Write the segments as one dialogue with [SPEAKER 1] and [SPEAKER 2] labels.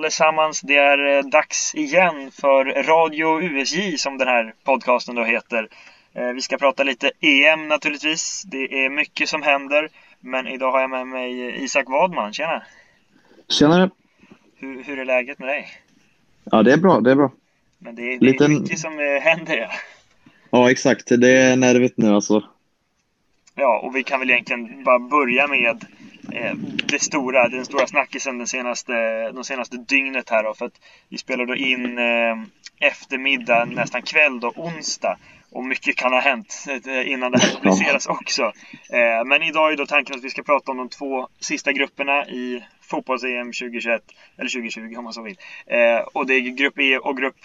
[SPEAKER 1] Allesammans! Det är eh, dags igen för Radio USJ som den här podcasten då heter. Eh, vi ska prata lite EM naturligtvis. Det är mycket som händer. Men idag har jag med mig Isak Wadman. Tjena!
[SPEAKER 2] Tjenare!
[SPEAKER 1] Hur, hur är läget med dig?
[SPEAKER 2] Ja, det är bra. Det är bra.
[SPEAKER 1] Men det, det
[SPEAKER 2] Liten-
[SPEAKER 1] är mycket som eh, händer ja.
[SPEAKER 2] Ja, exakt. Det är nervigt nu alltså.
[SPEAKER 1] Ja, och vi kan väl egentligen bara börja med det stora, den stora snackisen den senaste, de senaste dygnet här då. För att vi spelar då in eh, eftermiddag, nästan kväll då, onsdag. Och mycket kan ha hänt eh, innan det här publiceras också. Eh, men idag är då tanken att vi ska prata om de två sista grupperna i fotbolls-EM 2021. Eller 2020 om man så vill. Eh, och det är grupp E och grupp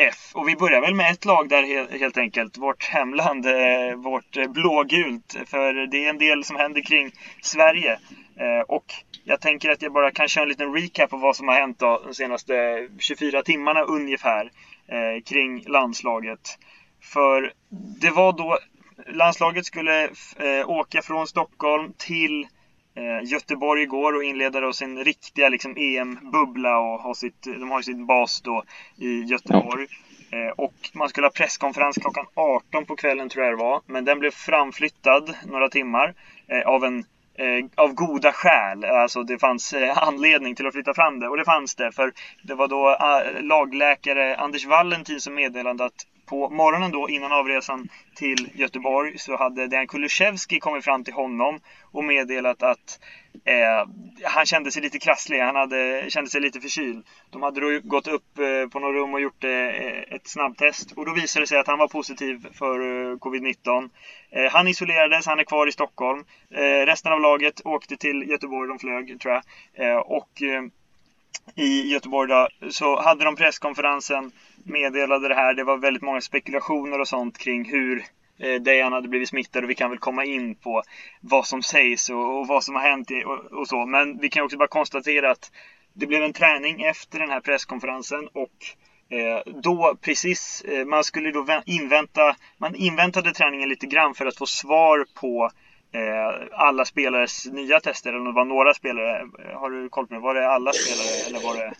[SPEAKER 1] F. Och vi börjar väl med ett lag där helt enkelt. Vårt hemland, eh, vårt eh, blågult. För det är en del som händer kring Sverige. Eh, och jag tänker att jag bara kan köra en liten recap av vad som har hänt då, de senaste 24 timmarna ungefär. Kring landslaget. För det var då landslaget skulle åka från Stockholm till eh, Eh, Göteborg igår och inleda då sin riktiga liksom, EM-bubbla och har sitt, de har ju sin bas då i Göteborg. Eh, och man skulle ha presskonferens klockan 18 på kvällen tror jag det var. Men den blev framflyttad några timmar eh, av en eh, av goda skäl. Alltså det fanns eh, anledning till att flytta fram det. Och det fanns det. För det var då eh, lagläkare Anders Valentin som meddelade att på morgonen då innan avresan till Göteborg så hade Dejan Kulusevski kommit fram till honom och meddelat att eh, han kände sig lite krasslig, han hade, kände sig lite förkyld. De hade då gått upp eh, på något rum och gjort eh, ett snabbtest och då visade det sig att han var positiv för eh, covid-19. Eh, han isolerades, han är kvar i Stockholm. Eh, resten av laget åkte till Göteborg, de flög tror jag. Eh, och eh, i Göteborg då, så hade de presskonferensen, meddelade det här. Det var väldigt många spekulationer och sånt kring hur eh, Dejan hade blivit smittad och vi kan väl komma in på vad som sägs och, och vad som har hänt och, och så. Men vi kan också bara konstatera att det blev en träning efter den här presskonferensen och Eh, då precis, eh, man skulle då invänta, man inväntade träningen lite grann för att få svar på eh, alla spelares nya tester, eller om det var några spelare. Eh, Har du koll på det? Var det alla spelare eller var det?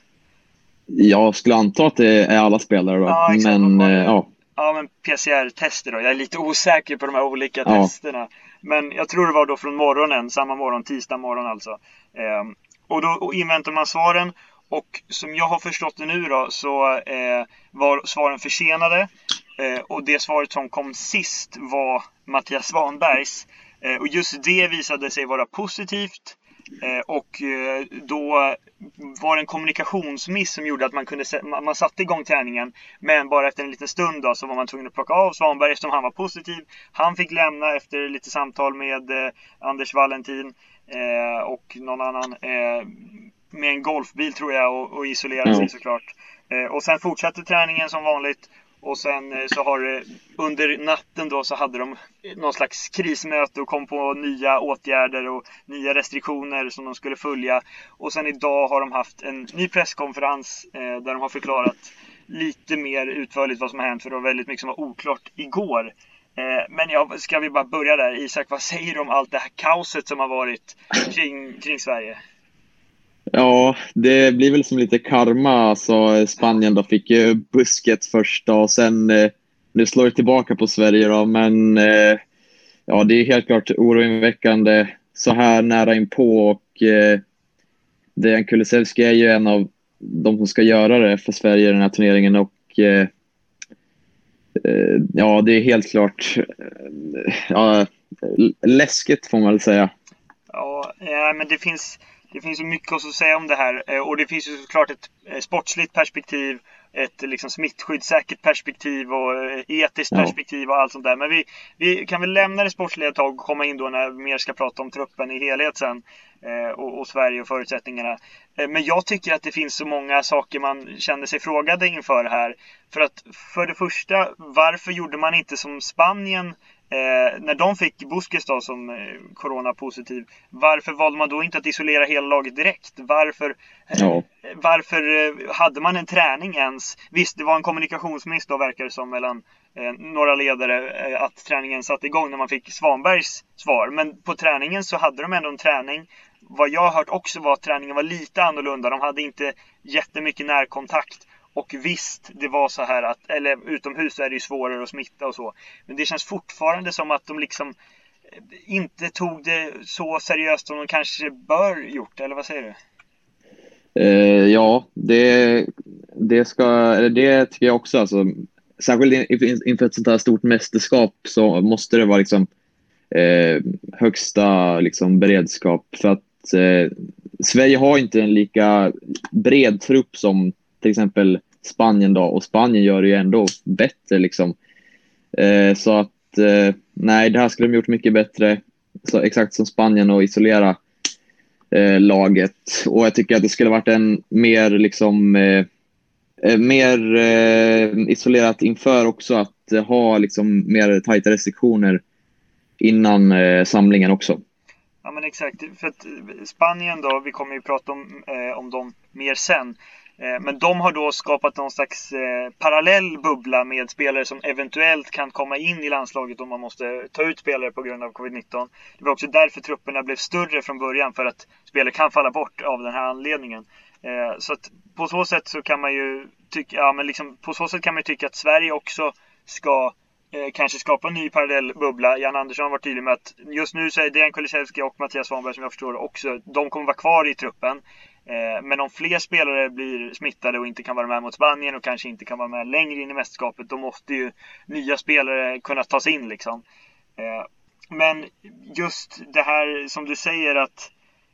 [SPEAKER 2] Jag skulle anta att det är alla spelare då.
[SPEAKER 1] Ja, exakt.
[SPEAKER 2] Men
[SPEAKER 1] det?
[SPEAKER 2] eh, ja,
[SPEAKER 1] Ja, men PCR-tester då. Jag är lite osäker på de här olika
[SPEAKER 2] Ja.
[SPEAKER 1] testerna. Men jag tror det var då från morgonen, samma morgon, tisdag morgon alltså. Och då inväntar man svaren. Och som jag har förstått det nu då så eh, var svaren försenade. Eh, och det svaret som kom sist var Mattias Svanbergs. Eh, och just det visade sig vara positivt. Eh, och eh, då var det en kommunikationsmiss som gjorde att man kunde man satte igång träningen. Men bara efter en liten stund då så var man tvungen att plocka av Svanberg eftersom han var positiv. Han fick lämna efter lite samtal med Anders Valentin och någon annan med en golfbil tror jag och, och isolera sig
[SPEAKER 2] Ja.
[SPEAKER 1] såklart. Och sen fortsatte träningen som vanligt. Och sen eh, så har det under natten då så hade de någon slags krismöte och kom på nya åtgärder och nya restriktioner som de skulle följa. Och sen idag har de haft en ny presskonferens eh, där de har förklarat lite mer utförligt vad som har hänt för det var väldigt mycket som var oklart igår. Eh, men jag, ska vi bara börja där? Isak, vad säger du om allt det här kaoset som har varit kring, kring Sverige?
[SPEAKER 2] Ja, det blir väl som lite karma. Alltså, Spanien då fick ju busket först då, och sen eh, nu slår det tillbaka på Sverige då. Men eh, ja, det är helt klart oroväckande så här nära inpå och eh, Dejan Kulusevski är ju en av de som ska göra det för Sverige i den här turneringen och eh, eh ja, det är helt klart ja, läskigt får man väl säga.
[SPEAKER 1] Ja, men det finns, det finns ju mycket att säga om det här. Eh, Och det finns ju såklart ett eh, sportsligt perspektiv, ett liksom smittskyddssäkert perspektiv och eh, etiskt
[SPEAKER 2] Ja.
[SPEAKER 1] perspektiv och allt sånt där. Men vi, vi kan väl lämna det sportsliga ett tag och komma in då när vi mer ska prata om truppen i helhet sen. Och, och Sverige och förutsättningarna. Men jag tycker att det finns så många saker man känner sig frågade inför här. För att för det första, varför gjorde man inte som Spanien Eh, när de fick Busquets då som eh, coronapositiv, varför valde man då inte att isolera hela laget direkt? Varför, eh,
[SPEAKER 2] Ja.
[SPEAKER 1] varför eh, hade man en träning ens? Visst, det var en kommunikationsmiss då verkar det som mellan eh, några ledare att träningen satte igång när man fick Svanbergs svar. Men på träningen så hade de ändå en träning. Vad jag har hört också var att träningen var lite annorlunda. De hade inte jättemycket närkontakt. Och visst, det var så här att, eller utomhus är det ju svårare att smitta och så. Men det känns fortfarande som att de liksom eh, inte tog det så seriöst som de kanske bör gjort, eller vad säger du?
[SPEAKER 2] Eh, ja, det, det, ska, det tycker jag också. Alltså, särskilt inför ett sånt här stort mästerskap så måste det vara liksom, eh, högsta liksom, beredskap. För att eh, Sverige har inte en lika bred trupp som till exempel Spanien då, och Spanien gör det ju ändå bättre. Liksom. Eh, så att eh, nej, det här skulle de gjort mycket bättre. Så, exakt som Spanien och isolera eh, laget. Och jag tycker att det skulle varit en mer liksom eh, eh mer eh, isolerat inför också att eh, ha liksom mer tajta restriktioner innan eh, samlingen också.
[SPEAKER 1] Ja men exakt, för att eh, Spanien då, vi kommer ju prata om, eh, om dem mer sen. Eh, men de har då skapat någon slags eh, parallell bubbla med spelare som eventuellt kan komma in i landslaget om man måste ta ut spelare på grund av covid-19. Det var också därför trupperna blev större från början, för att spelare kan falla bort av den här anledningen. Eh, så att på så sätt så kan man ju tycka, ja men liksom på så sätt kan man tycka att Sverige också ska eh, kanske skapa en ny parallell bubbla. Jan Andersson har varit tydlig med att just nu så är Dejan Kulusevski och Mattias Svanberg som jag förstår det också, de kommer vara kvar i truppen. Eh, men om fler spelare blir smittade och inte kan vara med mot Spanien och kanske inte kan vara med längre in i mästerskapet, då måste ju nya spelare kunna tas in liksom. Eh, men just det här som du säger att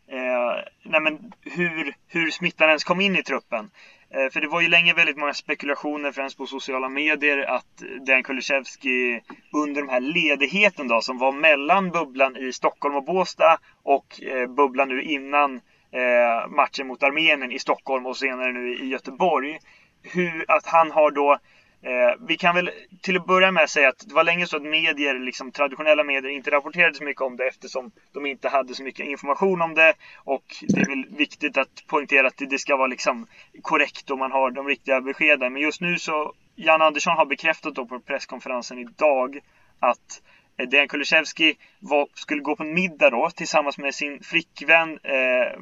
[SPEAKER 1] eh, nej men hur, hur smittan ens kom in i truppen. Eh, För det var ju länge väldigt många spekulationer, främst på sociala medier, att Dejan Kulusevski under den här ledigheten då, som var mellan bubblan i Stockholm och Båstad och eh, bubblan nu innan eh, matchen mot Armenien i Stockholm och senare nu i Göteborg. Hur, att han har då Eh, vi kan väl till att börja med säga att det var länge så att medier, liksom traditionella medier, inte rapporterade så mycket om det eftersom de inte hade så mycket information om det. Och det är väl viktigt att poängtera att det, ska vara liksom korrekt och man har de riktiga beskeden. Men just nu så, Jan Andersson har bekräftat då på presskonferensen idag att eh, Dejan Kulusevski var, skulle gå på middag då tillsammans med sin flickvän eh,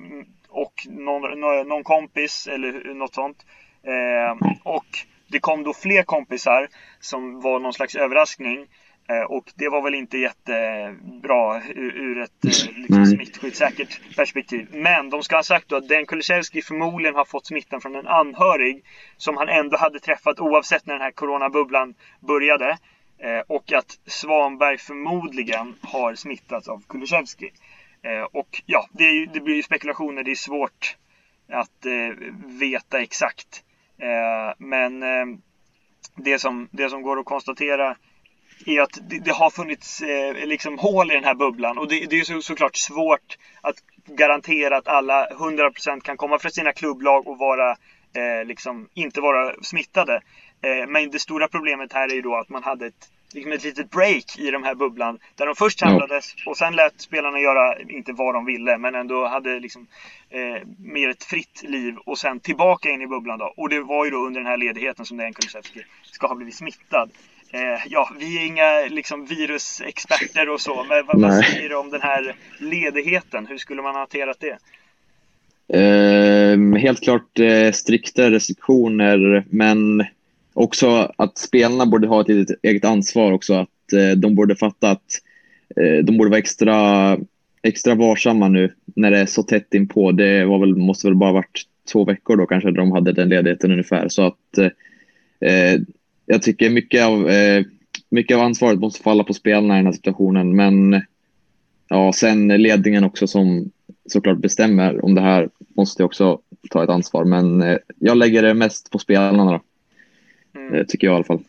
[SPEAKER 1] och någon, någon, någon kompis eller något sånt. Eh, och det kom då fler kompisar som var någon slags överraskning. Eh, och det var väl inte jättebra ur, ur ett eh, liksom, smittskyddssäkert perspektiv. Men de ska ha sagt då att Den Kulusevski förmodligen har fått smittan från en anhörig som han ändå hade träffat oavsett när den här coronabubblan började. Eh, och att Svanberg förmodligen har smittats av Kulusevski. Eh, och ja, det, är, det blir ju spekulationer. Det är svårt att eh, veta exakt. Eh, men eh, det, som, det som går att konstatera är att det, det har funnits eh, liksom hål i den här bubblan. Och det, det är så, såklart svårt att garantera att alla 100% kan komma från sina klubblag och vara, eh, liksom, inte vara smittade. Eh, men det stora problemet här är ju då att man hade ett, liksom ett litet break i den här bubblan. Där de först samlades och sen lät spelarna göra, inte vad de ville, men ändå hade liksom eh, mer ett fritt liv och sen tillbaka in i bubblan då. Och det var ju då under den här ledigheten som Dejan Kulusevski ska ha blivit smittad. Eh, ja, vi är inga liksom, virusexperter och så, men vad, vad säger du om den här ledigheten? Hur skulle man ha hanterat det?
[SPEAKER 2] Eh, helt klart eh, strikta restriktioner, men också att spelarna borde ha ett litet eget ansvar också. Att eh, de borde fatta att eh, de borde vara extra, extra varsamma nu när det är så tätt inpå. Det var väl, måste väl bara varit två veckor då kanske de hade den ledigheten ungefär. Så att eh, eh jag tycker mycket av, eh, mycket av ansvaret måste falla på spelarna i den här situationen. Men ja, sen ledningen också som såklart bestämmer om det här måste också ta ett ansvar. Men eh, jag lägger det mest på spelarna då. Mm. Tycker jag i alla fall.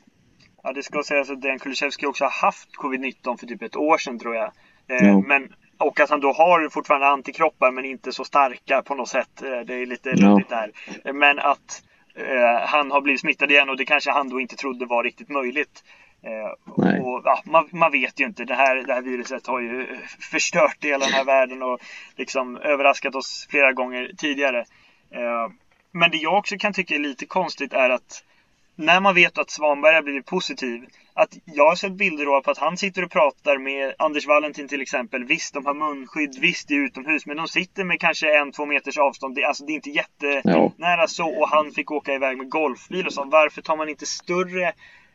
[SPEAKER 1] Ja, det ska sägas att Dejan Kulusevski också har haft covid-19 för typ ett år sedan tror jag. Eh, ja. men, och att han då har fortfarande antikroppar men inte så starka på något sätt. Det är lite luddigt ja. där. Men att eh, han har blivit smittad igen och det kanske han då inte trodde var riktigt möjligt. Eh, och, ja, man, man, vet ju inte. Det här, det här viruset har ju förstört hela den här världen och liksom överraskat oss flera gånger tidigare. Eh, men det jag också kan tycka är lite konstigt är att när man vet att Svanberg har blivit positiv, att jag har sett bilder på att han sitter och pratar med Anders Valentin till exempel. Visst, de har munskydd, visst det är utomhus, men de sitter med kanske en, två meters avstånd. Det, alltså, det är inte jättenära ja. så och han fick åka iväg med golfbil och så. Varför tar man inte större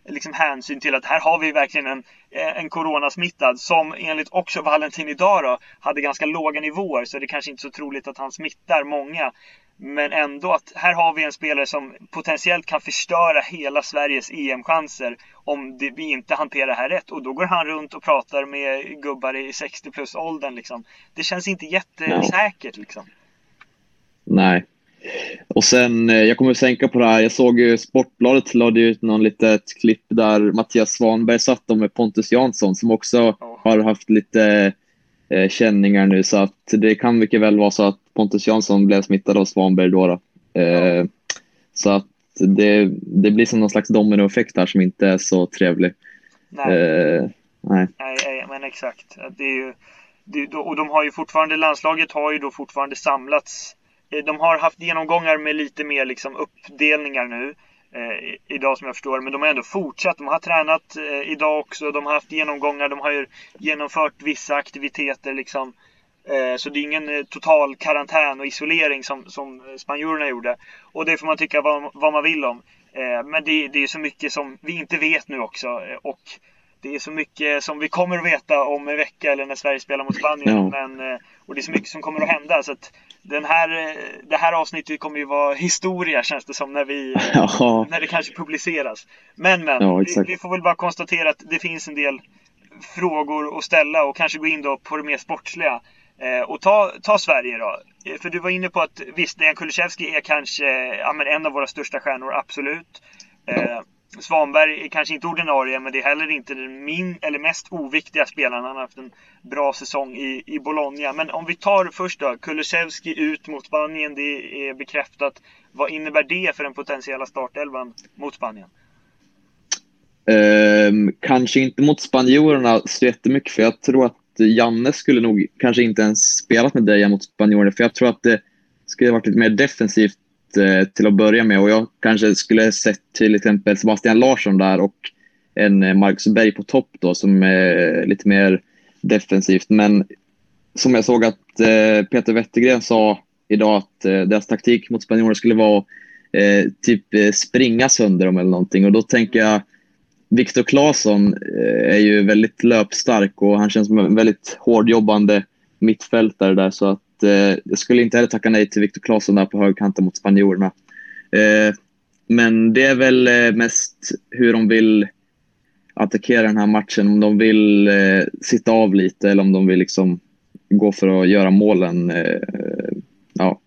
[SPEAKER 1] liksom, hänsyn till att här har vi verkligen en, eh, en coronasmittad som enligt också Valentin idag då, hade ganska låga nivåer så det är kanske inte så troligt att han smittar många. Men ändå att här har vi en spelare som potentiellt kan förstöra hela Sveriges EM-chanser om det, vi inte hanterar det här rätt. Och då går han runt och pratar med gubbar i 60 plus åldern liksom. Det känns inte jättesäkert liksom.
[SPEAKER 2] Nej. Och sen, eh, jag kommer att tänka på det här, jag såg ju Sportbladet lade ut någon litet klipp där Mattias Svanberg satt med Pontus Jansson som också oh. har haft lite eh, känningar nu så att det kan mycket väl vara så att Pontus Jansson blev smittad av Svanberg då. då. Eh, så att det, det blir som någon slags dominoeffekt här som inte är så trevlig.
[SPEAKER 1] Nej. Eh, nej. nej. men exakt. Det är ju, det, och de har ju fortfarande, landslaget har ju då fortfarande samlats. Eh, de har haft genomgångar med lite mer liksom uppdelningar nu. Eh, idag som jag förstår men de har ändå fortsatt. De har tränat eh, idag också. De har haft genomgångar. De har ju genomfört vissa aktiviteter liksom. Eh, så det är ingen eh, total karantän och isolering som, som spanjorerna gjorde. Och det får man tycka vad, vad man vill om. Eh, men det, det är så mycket som vi inte vet nu också. Och det är så mycket som vi kommer att veta om en vecka eller när Sverige spelar mot Spanien. Ja. Men, och det är så mycket som kommer att hända. Så att den här, det här avsnittet kommer ju vara historia känns det som när, vi, ja. när det kanske publiceras. Men men, ja, vi, vi, får väl bara konstatera att det finns en del frågor att ställa och kanske gå in då på det mer sportsliga. Eh, och ta, ta Sverige då. Eh, för du var inne på att visst, Dejan Kulusevski är kanske ja, men en av våra största stjärnor, absolut. Eh, Svanberg är kanske inte ordinarie, men det är heller inte den min, eller mest oviktiga spelaren. Han har haft en bra säsong i, i Bologna. Men om vi tar först då, Kulusevski ut mot Spanien, det är bekräftat. Vad innebär det för den potentiella startelvan mot Spanien?
[SPEAKER 2] Eh, kanske inte mot spanjorerna så jättemycket, för jag tror att Janne skulle nog kanske inte ens spelat med Dejan mot spanjorerna, för jag tror att det skulle varit lite mer defensivt eh, till att börja med och jag kanske skulle sett till exempel Sebastian Larsson där och en eh, Marcus Berg på topp då som är lite mer defensivt. Men som jag såg att eh, Peter Wettergren sa idag att eh, deras taktik mot spanjorerna skulle vara eh, typ eh, springa sönder dem eller någonting och då tänker jag Viktor Claesson eh, är ju väldigt löpstark och han känns som en väldigt hårdjobbande mittfältare där så att eh, jag skulle inte heller tacka nej till Viktor Claesson där på högkanten mot spanjorerna. Eh, men det är väl eh, mest hur de vill attackera den här matchen. Om de vill eh, sitta av lite eller om de vill liksom gå för att göra målen eh, ja,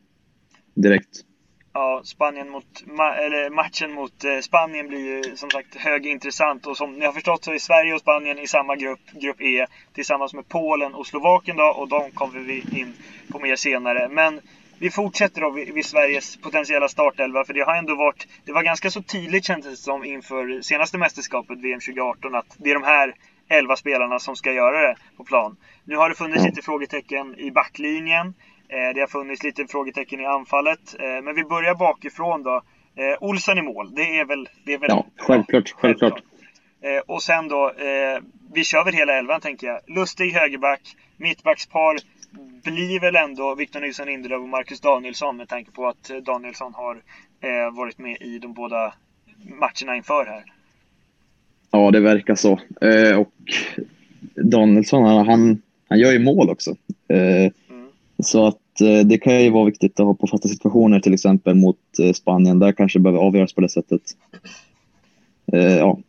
[SPEAKER 2] direkt.
[SPEAKER 1] Ja, Spanien mot, eller matchen mot eh, Spanien blir ju som sagt högintressant och som ni har förstått så är Sverige och Spanien i samma grupp, grupp E, tillsammans med Polen och Slovakien då och de kommer vi in på mer senare. Men vi fortsätter då vid, vid Sveriges potentiella startelva för det har ändå varit, det var ganska så tydligt kändes det som inför senaste mästerskapet VM 2018 att det är de här 11 spelarna som ska göra det på plan. Nu har det funnits lite frågetecken i backlinjen. Eh, det har funnits lite frågetecken i anfallet. Eh, men vi börjar bakifrån då. Eh, Olsen i mål, det är väl... Det är väl
[SPEAKER 2] ja, självklart. självklart. självklart.
[SPEAKER 1] Och sen då, vi kör väl hela elvan tänker jag. Lustig högerback, mittbackspar blir väl ändå Victor Nilsson Lindelöf och Marcus Danielsson med tanke på att Danielsson har varit med i de båda matcherna inför här.
[SPEAKER 2] Ja, det verkar så. Och Danielsson, han, han gör ju mål också. Så att eh, det kan ju vara viktigt att ha på fasta situationer, till exempel mot eh, Spanien. Där kanske det behöver avgöras på det sättet. Eh, ja.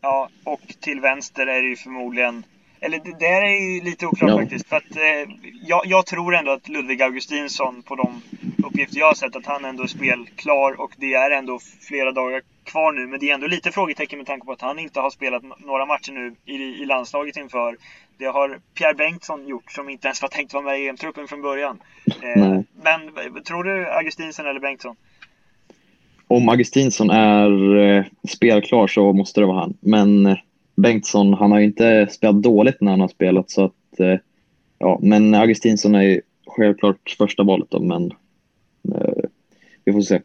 [SPEAKER 1] Ja, och till vänster är det ju förmodligen eller det där är ju lite oklart ja. faktiskt. För att, eh, jag, jag, tror ändå att Ludvig Augustinsson, på de uppgifter jag har sett, att han ändå är spelklar och det är ändå flera dagar kvar nu. Men det är ändå lite frågetecken med tanke på att han inte har spelat några matcher nu i, i landslaget inför. Det har Pierre Bengtsson gjort som inte ens var tänkt vara med i EM-truppen från början. Eh, men tror du Augustinsson eller Bengtsson?
[SPEAKER 2] Om Augustinsson är eh, spelklar så måste det vara han. Men Bengtsson, han har ju inte spelat dåligt när han har spelat så att eh, ja, men Augustinsson är ju självklart första valet då, men eh, vi får se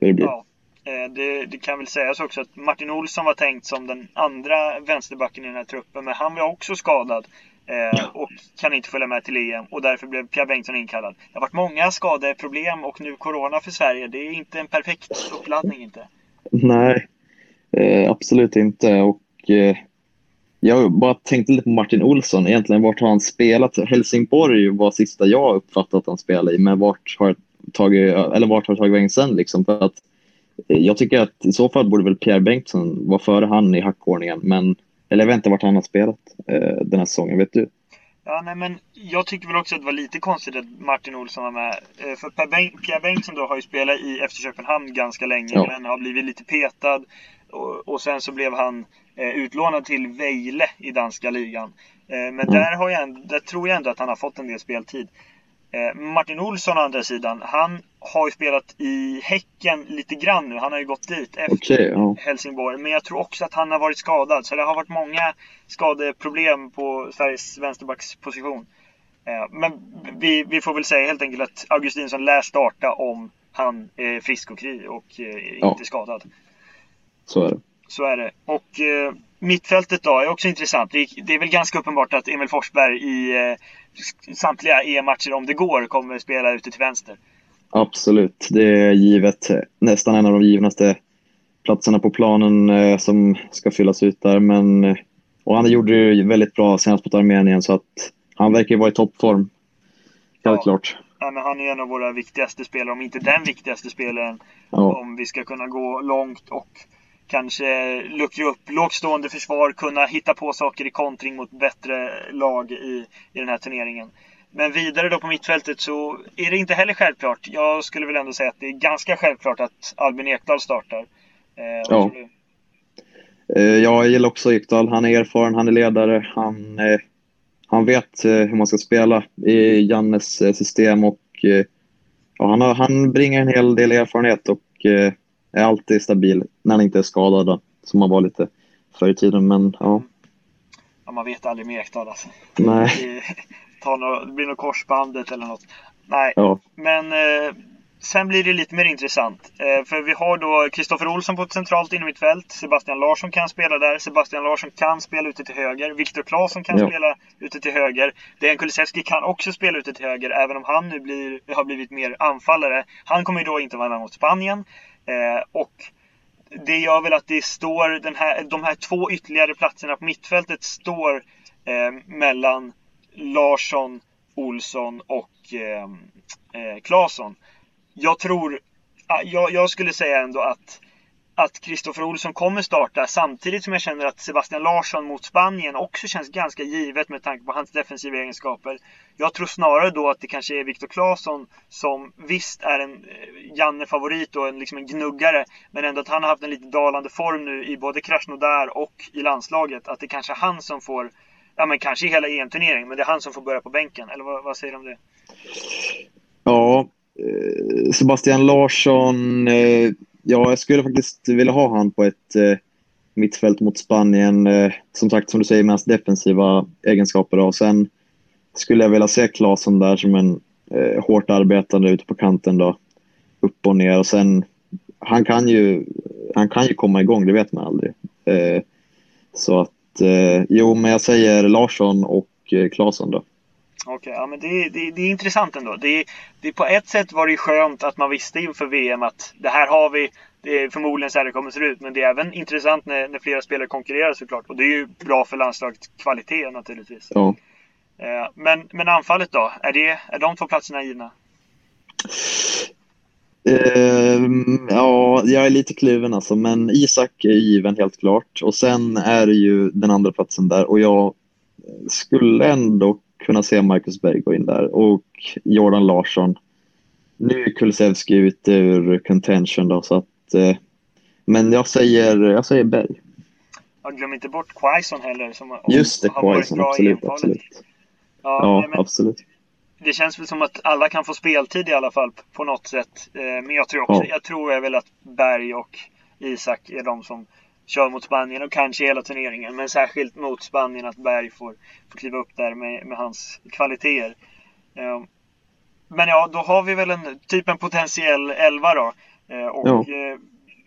[SPEAKER 2] hur det blir. Ja.
[SPEAKER 1] Eh, det, det, kan väl sägas också att Martin Olsson var tänkt som den andra vänsterbacken i den här truppen, men han var också skadad eh, och kan inte följa med till EM och därför blev Pierre Bengtsson inkallad. Det har varit många skadeproblem och nu Corona för Sverige. Det är inte en perfekt uppladdning inte.
[SPEAKER 2] Nej, eh, absolut inte. Och eh, jag bara tänkte lite på Martin Olsson. Egentligen, vart har han spelat? Helsingborg var sista jag uppfattat att han spelade i, men vart har tagit, eller vart har tagit vägen sen? Liksom? För att, jag tycker att i så fall borde väl Pierre Bengtsson vara före han i hackordningen, men eller jag vet inte vart han har spelat eh, den här säsongen, vet du?
[SPEAKER 1] Ja, nej, men jag tycker väl också att det var lite konstigt att Martin Olsson var med. Eh, för Pierre Bengtsson då har ju spelat i FC Köpenhamn ganska länge, ja. men har blivit lite petad. Och, och sen så blev han eh, utlånad till Vejle i danska ligan. Eh, men mm. där, har jag, där tror jag ändå att han har fått en del speltid. Eh, Martin Olsson å andra sidan, han har ju spelat i Häcken lite grann nu. Han har ju gått dit efter okay, ja. Helsingborg. Men jag tror också att han har varit skadad. Så det har varit många skadeproblem på Sveriges vänsterbacksposition. Eh, men vi, vi får väl säga helt enkelt att Augustinsson lär starta om han är frisk och kry och eh, inte ja. skadad.
[SPEAKER 2] Så är det.
[SPEAKER 1] Så är det. Och mittfältet då är också intressant. Det är väl ganska uppenbart att Emil Forsberg i samtliga EM-matcher om det går kommer spela ute till vänster.
[SPEAKER 2] Absolut, det är givet. Nästan en av de givnaste platserna på planen eh, som ska fyllas ut där. Men, eh, och han gjorde det väldigt bra senast mot Armenien så att han verkar vara i toppform. Helt ja. klart.
[SPEAKER 1] Ja, men han är en av våra viktigaste spelare, om inte den viktigaste spelaren. Ja. Om vi ska kunna gå långt och kanske luckra upp lågt stående försvar, kunna hitta på saker i kontring mot bättre lag i, i den här turneringen. Men vidare då på mittfältet så är det inte heller självklart. Jag skulle väl ändå säga att det är ganska självklart att Albin Ekdal startar. Eh,
[SPEAKER 2] ja. Eh, jag gillar också Ekdal. Han är erfaren, han är ledare, han, eh, han vet hur man ska spela i Jannes system och ja, han, har, han bringar en hel del erfarenhet och är alltid stabil när han inte är skadad, som han var lite förr i tiden. Men ja.
[SPEAKER 1] ja man vet aldrig med Ekdal alltså.
[SPEAKER 2] Nej.
[SPEAKER 1] Det, något, det blir något korsbandet eller något. Nej, ja. men eh, sen blir det lite mer intressant. Eh, för vi har då Kristoffer Olsson på ett centralt innermittfält. Sebastian Larsson kan spela där. Sebastian Larsson kan spela ute till höger. Viktor Claesson kan ja. spela ute till höger. Dejan Kulusevski kan också spela ute till höger, även om han nu blir, har blivit mer anfallare. Han kommer ju då inte vara mot Spanien. Eh, och det gör väl att det står den här, de här två ytterligare platserna på mittfältet står eh, mellan Larsson, Olsson och eh, eh, Claesson. Jag tror, jag, jag skulle säga ändå att att Kristoffer Olsson kommer starta samtidigt som jag känner att Sebastian Larsson mot Spanien också känns ganska givet med tanke på hans defensiva egenskaper. Jag tror snarare då att det kanske är Viktor Claesson som visst är en eh, Janne-favorit och en, liksom en gnuggare men ändå att han har haft en lite dalande form nu i både Krasnodar och i landslaget. Att det kanske är han som får, ja men kanske i hela EM-turneringen, men det är han som får börja på bänken. Eller vad, vad säger du om det?
[SPEAKER 2] Ja, eh, Sebastian Larsson eh, Ja, jag skulle faktiskt vilja ha han på ett eh, mittfält mot Spanien. Som sagt, som du säger, med hans defensiva egenskaper. Och sen skulle jag vilja se Claesson där som en hårt arbetande ute på kanten. Då, upp och ner. Och sen, han kan ju, han kan ju komma igång, det vet man aldrig. Så att, eh, jo, men jag säger Larsson och eh, Claesson då.
[SPEAKER 1] Okej, okay, ja men det, det, det, är intressant ändå. Det, det, på ett sätt var det skönt att man visste inför VM att det här har vi. Det är förmodligen så här det kommer att se ut. Men det är även intressant när, när flera spelare konkurrerar såklart. Och det är ju bra för landslagets kvalitet naturligtvis.
[SPEAKER 2] Ja.
[SPEAKER 1] Eh, men, men anfallet då? Är, det, är de två platserna givna?
[SPEAKER 2] Uh, ja, jag är lite kluven alltså, men Isak är given helt klart. Och sen är det ju den andra platsen där och jag skulle ändå kunna se Marcus Berg gå in där och Jordan Larsson. Nu är Kulusevski ute ur contention då, så att... Eh, men jag säger, jag säger Berg.
[SPEAKER 1] Jag glöm inte bort Quaison heller. Som
[SPEAKER 2] Just det, Quaison, absolut. absolut. Ja, ja men, absolut.
[SPEAKER 1] Det känns väl som att alla kan få speltid i alla fall på något sätt. Eh, men jag tror också, ja. jag tror väl att Berg och Isak är de som kör mot Spanien och kanske hela turneringen. Men särskilt mot Spanien att Berg får, får kliva upp där med, med hans kvaliteter. Ehm, men ja, då har vi väl en typ en potentiell elva då. Ehm, och ja. Eh,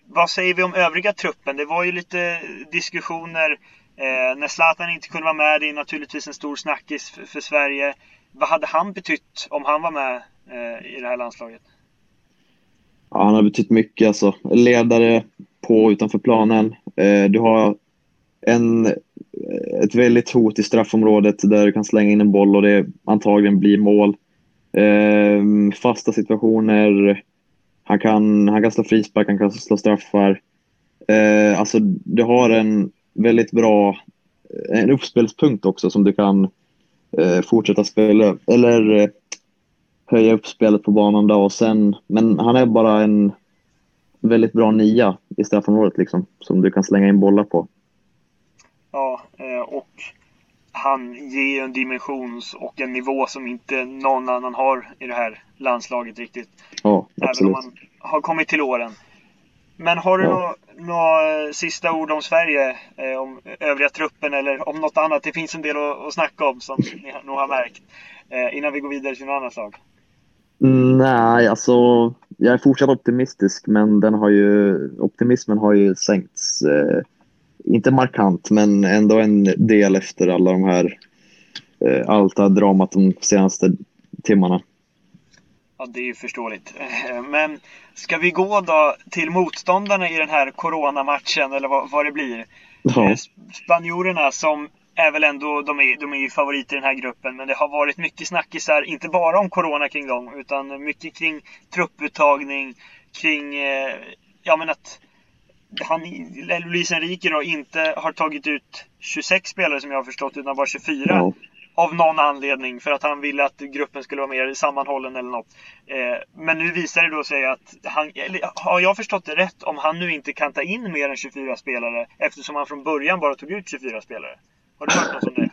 [SPEAKER 1] vad säger vi om övriga truppen? Det var ju lite diskussioner eh, när Zlatan inte kunde vara med. Det är naturligtvis en stor snackis för, för Sverige. Vad hade han betytt om han var med eh, i det här landslaget?
[SPEAKER 2] Ja, han har betytt mycket alltså. Ledare på och utanför planen. Eh, du har en, eh, ett väldigt hot i straffområdet där du kan slänga in en boll och det antagligen blir mål. Eh, fasta situationer. Han kan, han kan slå frispark, han kan slå straffar. Eh, alltså, du har en väldigt bra en uppspelspunkt också som du kan fortsätta spela eller höja upp spelet på banan då och sen, men han är bara en väldigt bra nia i straffområdet liksom, som du kan slänga in bollar på.
[SPEAKER 1] Ja, eh, och han ger en dimensions och en nivå som inte någon annan har i det här landslaget riktigt.
[SPEAKER 2] Ja, absolut. Även
[SPEAKER 1] om han har kommit till åren. Men har du några sista ord om Sverige? Eh, om övriga truppen eller om något annat? Det finns en del att, att snacka om som ni nog har märkt. Eh, innan vi går vidare till något annat lag.
[SPEAKER 2] Nej, alltså jag är fortsatt optimistisk men den har ju, optimismen har ju sänkts. Eh, inte markant men ändå en del efter alla de här eh, allt det här dramat de senaste timmarna.
[SPEAKER 1] Ja, det är ju förståeligt. Eh, men ska vi gå då till motståndarna i den här coronamatchen eller vad, vad det blir? Ja. Eh, spanjorerna som är väl ändå, de är, de är ju favoriter i den här gruppen, men det har varit mycket snackisar, inte bara om Corona kring dem, utan mycket kring trupputtagning, kring, eh, ja men att han, Luis Enrique då inte har tagit ut 26 spelare som jag har förstått, utan bara 24. Ja. Av någon anledning, för att han ville att gruppen skulle vara mer sammanhållen eller något. Eh, men nu visar det då sig att han, eller, har jag förstått det rätt, om han nu inte kan ta in mer än 24 spelare, eftersom han från början bara tog ut 24 spelare? Har du hört något om det?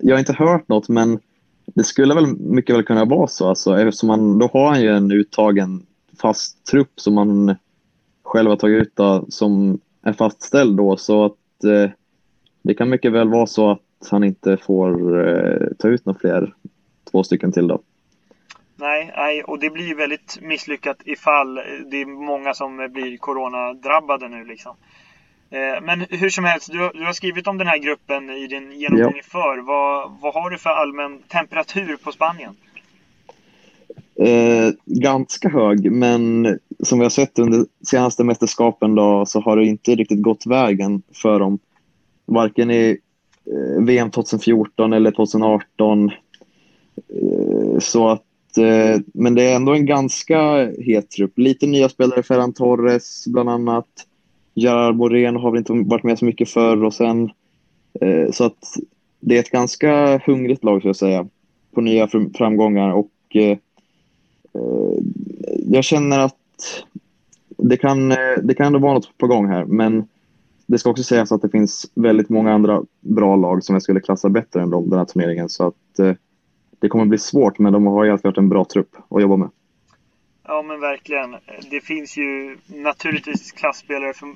[SPEAKER 2] Jag har inte hört något, men det skulle väl mycket väl kunna vara så. Alltså, eftersom han då har han ju en uttagen fast trupp som han själv har tagit ut då, som är fastställd då. Så att eh, det kan mycket väl vara så att han inte får eh, ta ut några fler, två stycken till då.
[SPEAKER 1] Nej, nej, och det blir väldigt misslyckat ifall det är många som blir coronadrabbade nu liksom. Eh, men hur som helst, du, du, har skrivit om den här gruppen i din genomgång ja. för. Vad, vad har du för allmän temperatur på Spanien?
[SPEAKER 2] Eh, ganska hög, men som vi har sett under senaste mästerskapen då, så har det inte riktigt gått vägen för dem. Varken i Eh, VM 2014 eller 2018. Eh, så att, eh, men det är ändå en ganska het trupp. Lite nya spelare, Ferran Torres bland annat. Gerard Moreno har väl inte varit med så mycket förr och sen eh, så att det är ett ganska hungrigt lag, skulle jag säga, på nya framgångar och eh, eh, jag känner att det kan, eh, det kan ändå vara något på gång här, men det ska också sägas att det finns väldigt många andra bra lag som jag skulle klassa bättre än dem den här turneringen, så att eh, det kommer bli svårt, men de har ju alltid varit en bra trupp att jobba med.
[SPEAKER 1] Ja men verkligen. Det finns ju naturligtvis klassspelare, för,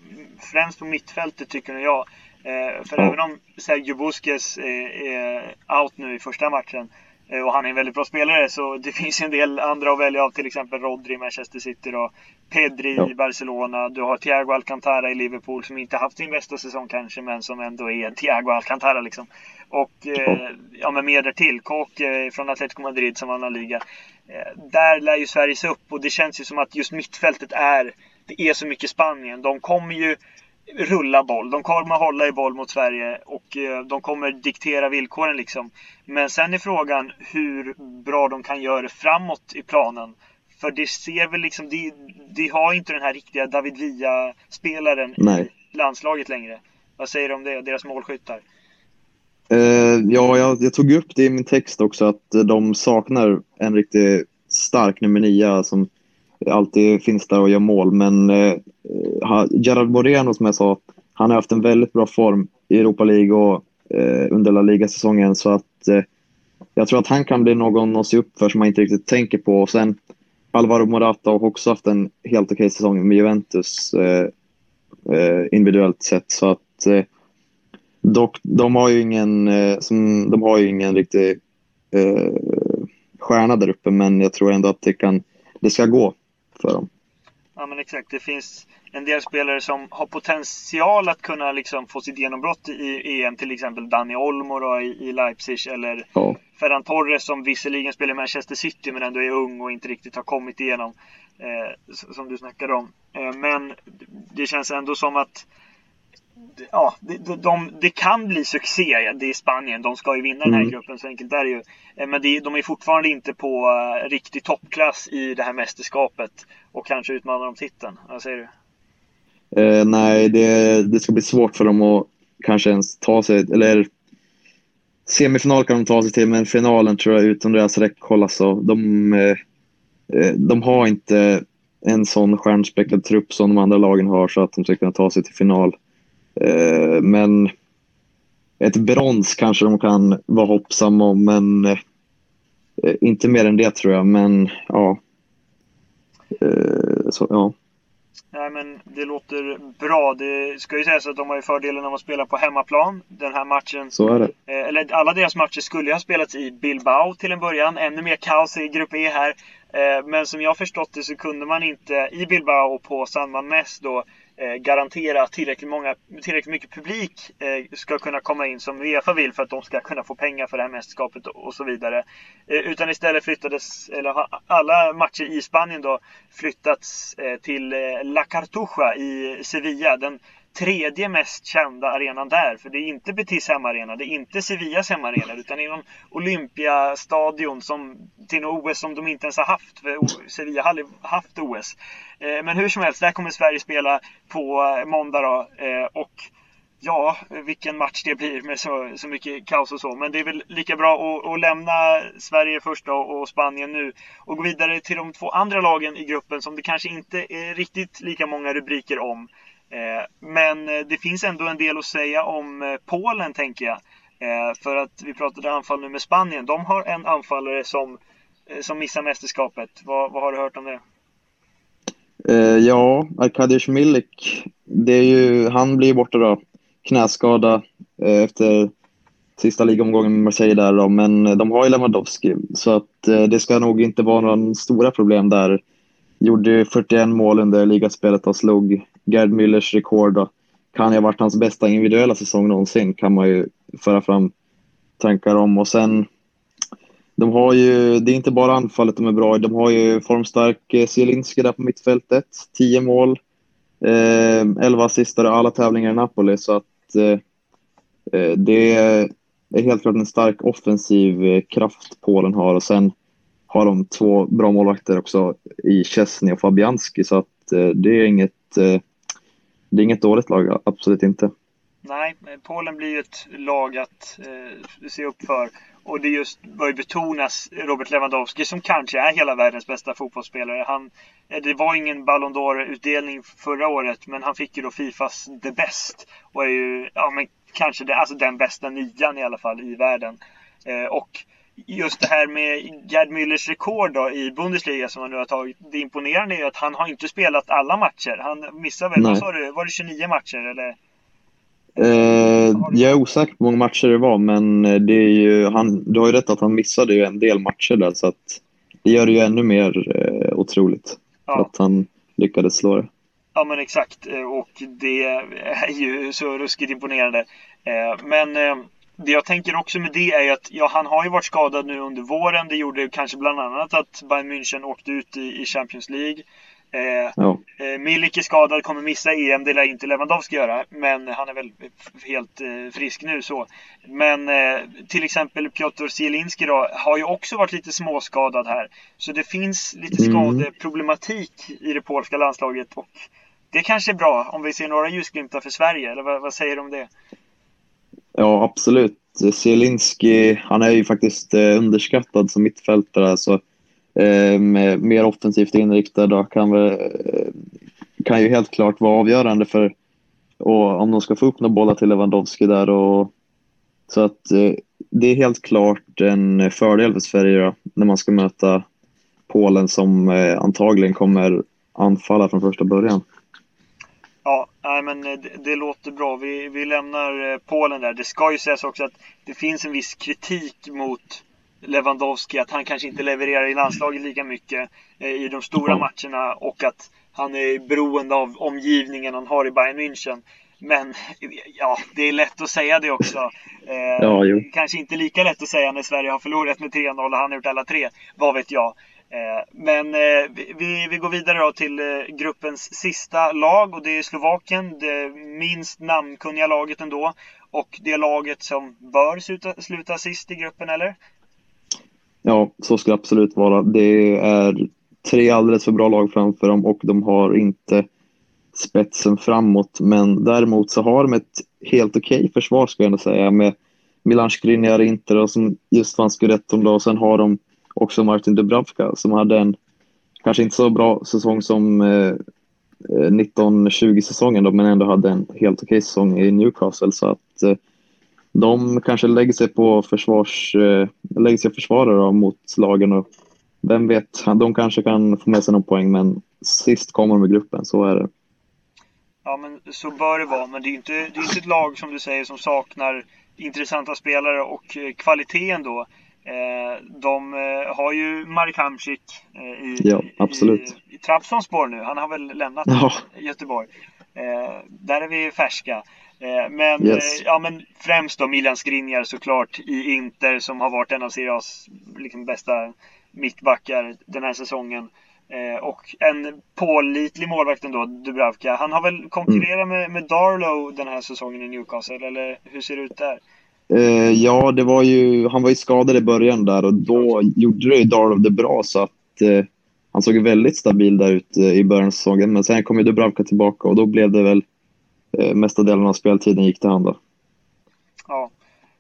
[SPEAKER 1] främst på mittfältet tycker jag. Eh, för mm. även om Sergio Busquets är, är out nu i första matchen och han är en väldigt bra spelare så det finns en del andra att välja av. Till exempel Rodri i Manchester City då. Pedri ja. i Barcelona. Du har Thiago Alcantara i Liverpool som inte haft sin bästa säsong kanske men som ändå är Thiago Alcantara liksom. Och eh, ja, men mer därtill. Koke från Atletico Madrid som vann La Liga. Eh, där lär ju Sverige sig upp och det känns ju som att just mittfältet är, det är så mycket Spanien. De kommer ju rulla boll. De kommer hålla i boll mot Sverige och eh, de kommer diktera villkoren liksom. Men sen är frågan hur bra de kan göra det framåt i planen. För det ser väl liksom, de, de har inte den här riktiga David Villa-spelaren i landslaget längre. Vad säger du om det, deras målskyttar?
[SPEAKER 2] Uh, ja, jag, jag, tog upp det i min text också att de saknar en riktigt stark nummer nio som alltid finns där och gör mål. Men eh, eh Gerard Moreno som jag sa, han har haft en väldigt bra form i Europa League och eh, under La Liga-säsongen så att eh, jag tror att han kan bli någon att se upp för som man inte riktigt tänker på. Och sen Alvaro Morata har också haft en helt okej säsong med Juventus. Eh, eh, individuellt sett. Så att eh, dock, de har ju ingen, eh, som, de har ju ingen riktig eh, stjärna där uppe, men jag tror ändå att det, kan, det ska gå för dem.
[SPEAKER 1] Ja men exakt, det finns en del spelare som har potential att kunna liksom få sitt genombrott i EM, till exempel Dani Olmo då, i, i Leipzig eller ja. Ferran Torres som visserligen spelar i Manchester City men ändå är ung och inte riktigt har kommit igenom, eh, som du snackade om. Eh, men det känns ändå som att ja, de, de, det kan bli succé. Det är Spanien. De ska ju vinna den här mm. gruppen, så enkelt är det ju. Eh, men det, de är fortfarande inte på uh, riktig toppklass i det här mästerskapet och kanske utmanar om titeln. Vad säger du?
[SPEAKER 2] Eh, nej, det, det ska bli svårt för dem att kanske ens ta sig, eller semifinal kan de ta sig till, men finalen tror jag utom deras räckhåll. Alltså, de, eh, eh, de har inte en sån stjärnspäckad trupp som de andra lagen har så att de ska kunna ta sig till final. Eh, men ett brons kanske de kan vara hoppsamma om, men eh, inte mer än det tror jag. Men ja. Eh, så, ja.
[SPEAKER 1] Nej, men det låter bra. Det ska ju sägas att de har ju fördelen av att spela på hemmaplan. Den här matchen.
[SPEAKER 2] Så är det.
[SPEAKER 1] Eller alla deras matcher skulle ju ha spelats i Bilbao till en början. Ännu mer kaos i Grupp E här. Men som jag förstått det så kunde man inte i Bilbao på San Mamés då Eh, garantera att tillräckligt, många, tillräckligt mycket publik eh, ska kunna komma in som Uefa vill för att de ska kunna få pengar för det här mästerskapet och, och så vidare. Eh, utan istället flyttades, eller har alla matcher i Spanien då flyttats eh, till eh, La Cartuja i Sevilla. Den tredje mest kända arenan där. För det är inte Betis hemmaarena, det är inte Sevillas hemmaarena, utan det är någon Olympiastadion som, till något OS som de inte ens har haft. För Sevilla har aldrig haft OS. Eh, men hur som helst, där kommer Sverige spela på eh, måndag då. Eh, och ja, vilken match det blir med så, så mycket kaos och så. Men det är väl lika bra att, att lämna Sverige först och, och Spanien nu och gå vidare till de två andra lagen i gruppen som det kanske inte är riktigt lika många rubriker om. Eh, men eh, det finns ändå en del att säga om eh, Polen, tänker jag. För att vi pratade anfall nu med Spanien. De har en anfallare som, som missar mästerskapet. Vad, vad har du hört om det?
[SPEAKER 2] Ja, Arkadiusz Milik. Det är ju, han blir borta då. Knäskada efter sista ligomgången med Marseille där då, men de har ju Lewandowski. Så att det ska nog inte vara några stora problem där. Gjorde 41 mål under ligaspelet och slog Gerd Müllers rekord och kan ju ha varit hans bästa individuella säsong någonsin kan man ju föra fram tankar om. Och sen, de har ju, det är inte bara anfallet de är bra i, de har ju formstark eh, Zielinski där på mittfältet, 10 mål, eh, 11 assist i alla tävlingar i Napoli. Så att eh, eh, det är helt klart en stark offensiv eh, kraft Polen har. Och sen har de två bra målvakter också i Chesney och Fabianski. Så att eh, det är inget det är inget dåligt lag, absolut inte.
[SPEAKER 1] Nej, Polen blir ju ett lag att eh, se upp för. Och det just bör betonas Robert Lewandowski som kanske är hela världens bästa fotbollsspelare. Han, eh, det var ingen Ballon d'Or-utdelning förra året, men han fick ju då Fifas The Best. Och är ju, ja men kanske det, alltså den bästa nian i alla fall i världen. Eh, och just det här med Gerd Müllers rekord då, i Bundesliga som han nu har tagit. Det imponerande är ju att han har inte spelat alla matcher. Han missar väl, vad sa du, var det 29 matcher eller?
[SPEAKER 2] Eh, jag är osäker på hur många matcher det var, men det är ju, han, du har ju rätt att han missade ju en del matcher där, så att det gör det ju ännu mer eh, otroligt ja. att han lyckades slå det.
[SPEAKER 1] Ja men exakt, eh, och det är ju så ruskigt imponerande. Eh, men eh, det jag tänker också med det är att ja, han har ju varit skadad nu under våren. Det gjorde kanske bland annat att Bayern München åkte ut i, i Champions League. Eh, ja. eh, Milik är skadad, kommer missa EM. Det lär inte Lewandowski göra. Men han är väl helt eh, frisk nu så. Men eh, till exempel Piotr Zielinski då, har ju också varit lite småskadad här. Så det finns lite mm. skadeproblematik i det polska landslaget. Och det kanske är bra om vi ser några ljusglimtar för Sverige. Eller vad, vad säger du om det?
[SPEAKER 2] Ja, absolut. Zielinski, han är ju faktiskt eh, underskattad som mittfältare. Så, eh, mer offensivt inriktad och kan, väl, eh, kan ju helt klart vara avgörande för och om de ska få upp några bollar till Lewandowski där. Och, så att eh, det är helt klart en fördel för Sverige då, när man ska möta Polen som eh, antagligen kommer anfalla från första början.
[SPEAKER 1] Ja, nej men det, det, låter bra. Vi, vi lämnar Polen där. Det ska ju sägas också att det finns en viss kritik mot Lewandowski, att han kanske inte levererar i landslaget lika mycket i de stora matcherna och att han är beroende av omgivningen han har i Bayern München. Men ja, det är lätt att säga det också. Eh, ja, kanske inte lika lätt att säga när Sverige har förlorat med 3-0 och han har gjort alla tre. Vad vet jag. Eh, men eh, vi, vi går vidare då till eh, gruppens sista lag och det är Slovakien. Det minst namnkunniga laget ändå. Och det laget som bör sluta, sluta sist i gruppen, eller?
[SPEAKER 2] Ja, så ska det absolut vara. Det är tre alldeles för bra lag framför dem och de har inte spetsen framåt. Men däremot så har de ett helt okej okay försvar ska jag ändå säga med Milan Skriniar Inter som just vann Scudetton då och sen har de också Martin Dubravka som hade en kanske inte så bra säsong som eh, eh 1920-säsongen då, men ändå hade en helt okej säsong i Newcastle så att eh, de kanske lägger sig på försvars, eh, lägger sig försvarare mot lagen och vem vet, de kanske kan få med sig någon poäng men sist kommer de i gruppen, så är det.
[SPEAKER 1] Ja, men så bör det vara. Men det är inte, det är inte ett lag som du säger som saknar intressanta spelare och eh, kvaliteten då. Eh, de eh, har ju Marek Hamsik i,
[SPEAKER 2] ja, absolut.
[SPEAKER 1] i, i Trabzonspor nu. Han har väl lämnat ja. Göteborg. Där är vi färska. Men, yes. ja, men främst då Milan Skriniar såklart i Inter som har varit en av Serie A's liksom bästa mittbackar den här säsongen. Eh, och en pålitlig målvakt ändå, Dubravka. Han har väl konkurrerat mm. med, med Darlow den här säsongen i Newcastle, eller hur ser det ut där?
[SPEAKER 2] Eh, ja, det var ju, han var ju skadad i början där och då gjorde det ju Darlow det bra så att eh, han såg väldigt stabil där ute i början av säsongen. Men sen kom ju Dubravka tillbaka och då blev det väl eh, mesta delen av speltiden gick till han då.
[SPEAKER 1] Ja,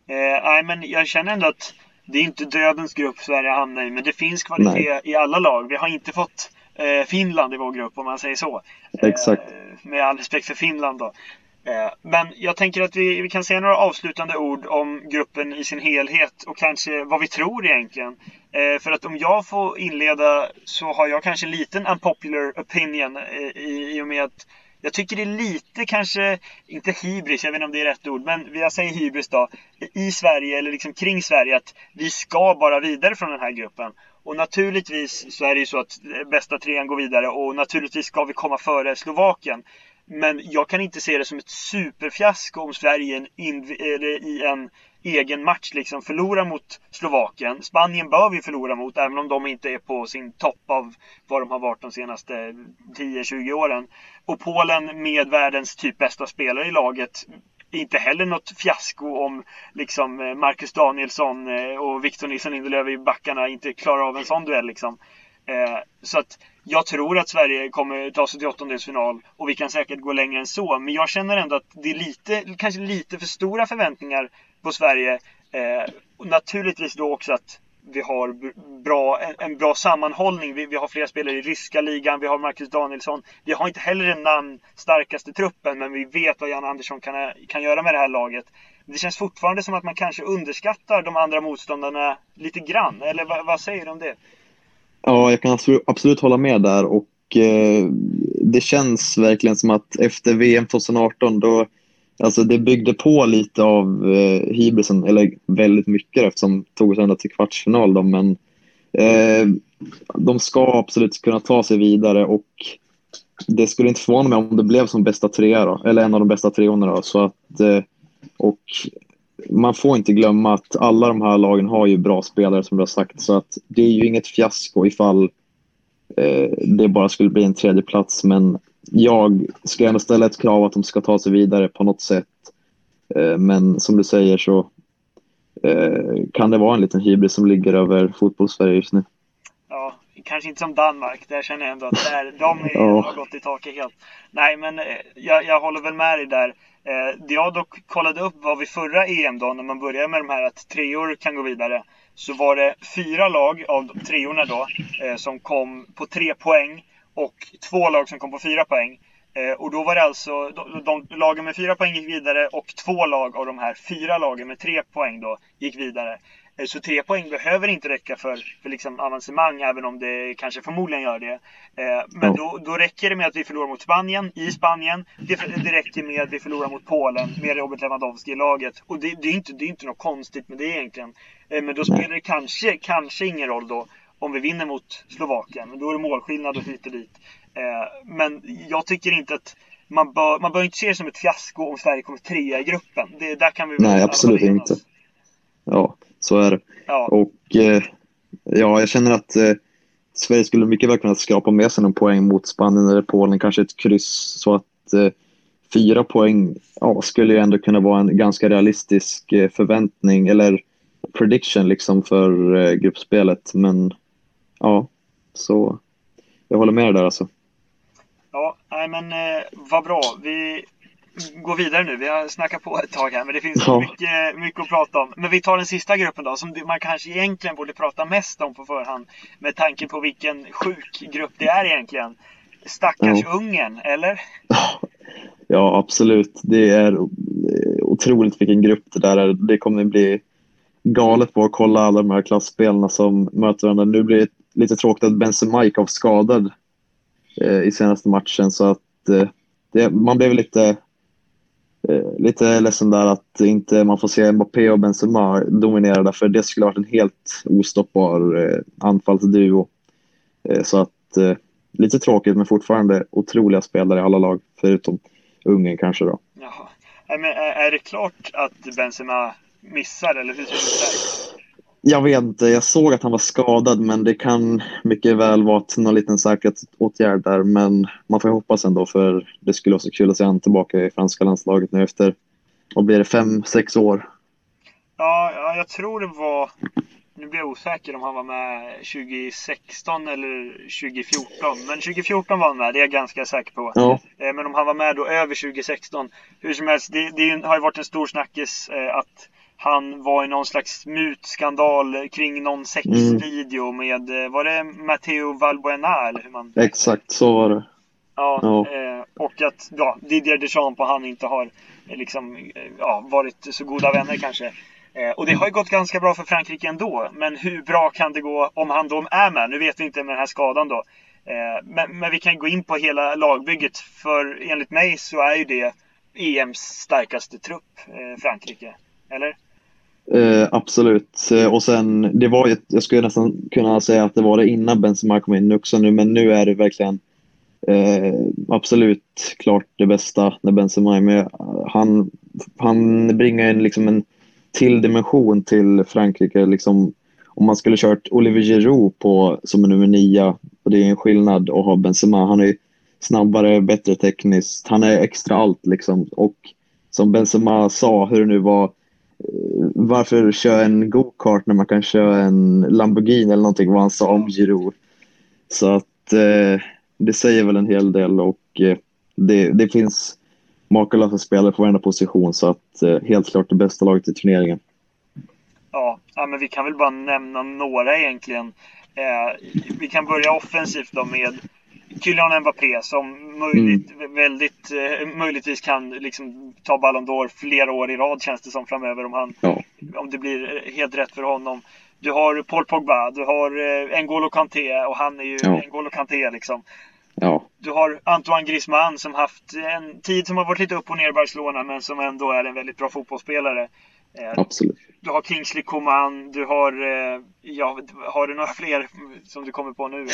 [SPEAKER 1] eh, nej men jag känner ändå att det är inte dödens grupp Sverige hamnar i, men det finns kvalitet Nej. i alla lag. Vi har inte fått eh, Finland i vår grupp om man säger så.
[SPEAKER 2] Exakt. Eh,
[SPEAKER 1] med all respekt för Finland då. Eh, men jag tänker att vi, vi kan säga några avslutande ord om gruppen i sin helhet och kanske vad vi tror egentligen. Eh, för att om jag får inleda så har jag kanske en liten unpopular opinion eh, i, i och med att jag tycker det är lite kanske, inte hybris, jag vet inte om det är rätt ord, men jag säger hybris då, i Sverige eller liksom kring Sverige att vi ska bara vidare från den här gruppen. Och naturligtvis så är det ju så att bästa trean går vidare och naturligtvis ska vi komma före Slovakien. Men jag kan inte se det som ett superfiasko om Sverige i en egen match liksom förlorar mot Slovakien. Spanien bör vi förlora mot, även om de inte är på sin topp av vad de har varit de senaste 10-20 åren. Och Polen med världens typ bästa spelare i laget inte heller något fiasko om liksom eh, Marcus Danielsson eh, och Victor Nilsson Lindelöf i backarna inte klarar av en sån duell liksom. Eh, så att jag tror att Sverige kommer ta sig till åttondelsfinal och vi kan säkert gå längre än så. Men jag känner ändå att det är lite, kanske lite för stora förväntningar på Sverige. Eh, och naturligtvis då också att vi har bra, en, en bra sammanhållning. Vi, vi, har flera spelare i ryska ligan, vi har Marcus Danielsson. Vi har inte heller den namnstarkaste truppen, men vi vet vad Jan Andersson kan, kan göra med det här laget. Det känns fortfarande som att man kanske underskattar de andra motståndarna lite grann. Eller vad, vad säger du om det?
[SPEAKER 2] Ja, jag kan absolut hålla med där och eh, det känns verkligen som att efter VM 2018 då Alltså det byggde på lite av eh, hybrisen, eller väldigt mycket eftersom det tog oss ända till kvartsfinal. Då, men eh, de ska absolut kunna ta sig vidare och det skulle inte förvåna mig om det blev som bästa trea då, eller en av de bästa treorna. Då, så att, eh, och man får inte glömma att alla de här lagen har ju bra spelare som du har sagt så att det är ju inget fiasko ifall eh, det bara skulle bli en tredje plats men jag ska ändå ställa ett krav att de ska ta sig vidare på något sätt. Eh, men som du säger så eh, kan det vara en liten hybris som ligger över fotbollssverige just nu.
[SPEAKER 1] Ja, kanske inte som Danmark. Där känner jag ändå att där, de är, ja. har gått i taket helt. Nej, men eh, jag, jag håller väl med dig där. Det jag dock kollade upp var vid förra EM då, när man började med de här att treor kan gå vidare. Så var det fyra lag av treorna då som kom på tre poäng och två lag som kom på fyra poäng. Eh, och då var det alltså, de, de, lagen med fyra poäng gick vidare och två lag av de här fyra lagen med tre poäng då gick vidare. Eh, så tre poäng behöver inte räcka för, för liksom avancemang, även om det kanske förmodligen gör det. Eh, men då, då räcker det med att vi förlorar mot Spanien, i Spanien. Det, det räcker med att vi förlorar mot Polen, med Robert Lewandowski i laget. Och det, det, är inte, det är inte något konstigt med det egentligen. Men då spelar det kanske, kanske ingen roll då om vi vinner mot Slovakien. Men då är det målskillnad och hit och dit. Men jag tycker inte att man bör, man bör inte se det som ett fiasko om Sverige kommer trea i gruppen. Det, där kan vi
[SPEAKER 2] Nej, absolut inte. Ja, så är det. Ja. Och eh, ja, jag känner att eh, Sverige skulle mycket väl kunna skrapa med sig någon poäng mot Spanien eller Polen, kanske ett kryss. Så att eh, fyra poäng ja, skulle ju ändå kunna vara en ganska realistisk eh, förväntning eller prediction liksom för eh, gruppspelet. Men ja, så jag håller med dig där alltså.
[SPEAKER 1] Ja, nej men eh, vad bra. Vi går vidare nu. Vi har snackat på ett tag här, men det finns ja. mycket, mycket att prata om. Men vi tar den sista gruppen då, som man kanske egentligen borde prata mest om på förhand. Med tanke på vilken sjuk grupp det är egentligen. Stackars ja. Ungern, eller?
[SPEAKER 2] Ja, absolut. Det är otroligt vilken grupp det där är. Det kommer bli galet på att kolla alla de här klassspelarna som möter varandra. Nu blir det lite tråkigt att Benzema gick av skadad eh, Eh, i senaste matchen. Så att eh, det, man blev lite, eh, lite ledsen där att inte man får se Mbappé och Benzema dominera där, för det skulle ha varit en helt ostoppbar eh, anfallsduo. Eh, så att eh, lite tråkigt, men fortfarande otroliga spelare i alla lag, förutom Ungern kanske då.
[SPEAKER 1] Jaha. Men är det klart att Benzema missar, eller hur ser det ut
[SPEAKER 2] jag vet inte, jag såg att han var skadad men det kan mycket väl vara någon liten säkerhetsåtgärd där. Men man får hoppas ändå för det skulle vara så kul att se honom tillbaka i franska landslaget nu efter, vad blir det, fem, sex år?
[SPEAKER 1] Ja, ja, jag tror det var, nu blir jag osäker om han var med 2016 eller 2014. Men 2014 var han med, det är jag ganska säker på. Ja. Eh, men om han var med då över 2016, hur som helst, det, det har ju varit en stor snackis eh, att han var i någon slags mutskandal kring någon sexvideo mm. med, eh, var det Matteo Valbuena eller hur man...
[SPEAKER 2] Exakt, så var det.
[SPEAKER 1] Ja, ja. Eh, och att ja, Didier Deschamps och han inte har eh, liksom, ja, varit så goda vänner kanske. Eh, och det har ju gått ganska bra för Frankrike ändå. Men hur bra kan det gå om han då är med? Nu vet vi inte med den här skadan då. Eh, men, men, vi kan gå in på hela lagbygget. För enligt mig så är ju det EMs starkaste trupp, Frankrike. Eller?
[SPEAKER 2] Eh, absolut. Eh, och sen, det var ju, jag skulle nästan kunna säga att det var det innan Benzema kom in också nu, men nu är det verkligen eh, absolut klart det bästa när Benzema är med. Han, han bringar en, liksom en till dimension till Frankrike. Liksom, om man skulle kört Olivier Giroud på, som är nummer nio, och det är en skillnad att ha Benzema. Han är snabbare, bättre tekniskt. Han är extra allt liksom. Och som Benzema sa, hur det nu var, varför köra en go-kart när man kan köra en Lamborghini eller någonting vad han sa om Giroud. Så att eh, det säger väl en hel del och eh, det, det finns makalösa spelare på varenda position så att eh, helt klart det bästa laget i turneringen.
[SPEAKER 1] Ja, ja, men vi kan väl bara nämna några egentligen. Eh, vi kan börja offensivt då med Kylian Mbappé som möjligt, mm. väldigt, eh, möjligtvis kan liksom ta Ballon d'Or flera år i rad känns det som framöver om, han, ja. om det blir helt rätt för honom. Du har Paul Pogba, du har eh, N'Golo Kanté och han är ju ja. N'Golo Kanté liksom.
[SPEAKER 2] Ja.
[SPEAKER 1] Du har Antoine Griezmann som haft en tid som har varit lite upp och ner i Barcelona men som ändå är en väldigt bra fotbollsspelare.
[SPEAKER 2] Eh, Absolut.
[SPEAKER 1] Du har Kingsley Coman, du har, eh, ja, har du några fler som du kommer på nu?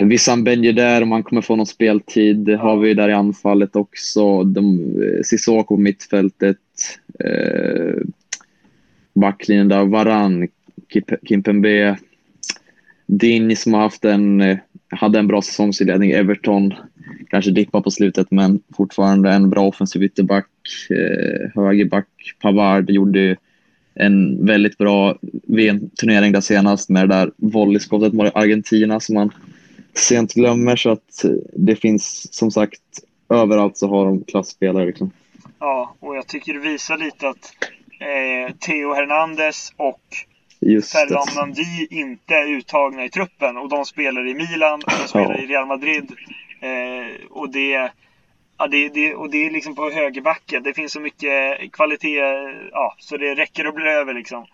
[SPEAKER 2] Wissam Ben där, om han kommer få någon speltid. Det har vi där i anfallet också. De, eh, Sissoko på mittfältet. Eh, backlinjen där, Varan, Kimpembe. Dini som har haft en, eh, hade en bra säsongsinledning. Everton kanske dippar på slutet, men fortfarande en bra offensiv ytterback. Eh, högerback Pavard gjorde en väldigt bra VM-turnering där senast med det där volleyskottet mot Argentina som man sent glömmer. Så att det finns som sagt överallt så har de klassspelare. Liksom.
[SPEAKER 1] Ja, och jag tycker det visar lite att eh, Theo Hernandez och Ferland Mendy inte är uttagna i truppen. Och de spelar i Milan och de spelar ja. i Real Madrid. Eh, och det Ja, det, det, och det är liksom på högerbacken. Det finns så mycket kvalitet, ja, så det räcker att bli över liksom.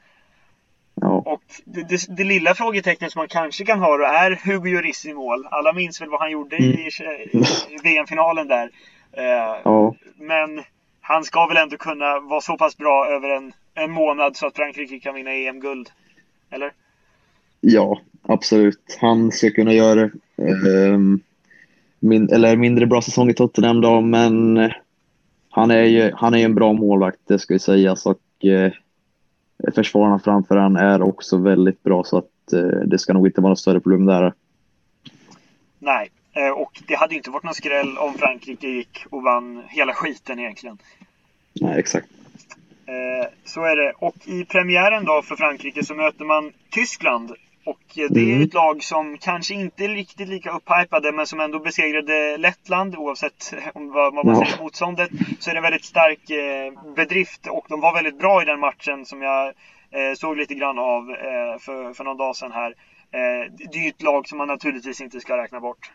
[SPEAKER 1] Ja. Och det, det, det, lilla frågetecknet som man kanske kan ha då är Hugo Lloris i mål. Alla minns väl vad han gjorde mm. i, i, VM-finalen där. Eh, ja. Men han ska väl ändå kunna vara så pass bra över en, en månad så att Frankrike kan vinna EM-guld? Eller?
[SPEAKER 2] Ja, absolut. Han ska kunna göra eh, min, eller mindre bra säsong i Tottenham då, men han är ju han är en bra målvakt, det ska ju sägas. Och, eh, försvararna framför han är också väldigt bra så att eh, det ska nog inte vara något större problem där.
[SPEAKER 1] Nej, eh, och det hade inte varit någon skräll om Frankrike gick och vann hela skiten egentligen.
[SPEAKER 2] Nej, exakt.
[SPEAKER 1] Eh, så är det. Och i premiären då för Frankrike så möter man Tyskland. Och det är mm. ett lag som kanske inte är riktigt lika upphypade men som ändå besegrade Lettland oavsett vad man ja. säger motståndet. Så är det en väldigt stark eh, bedrift och de var väldigt bra i den matchen som jag eh, såg lite grann av för, för någon dag sedan här. Det är ju ett lag som man naturligtvis inte ska räkna bort.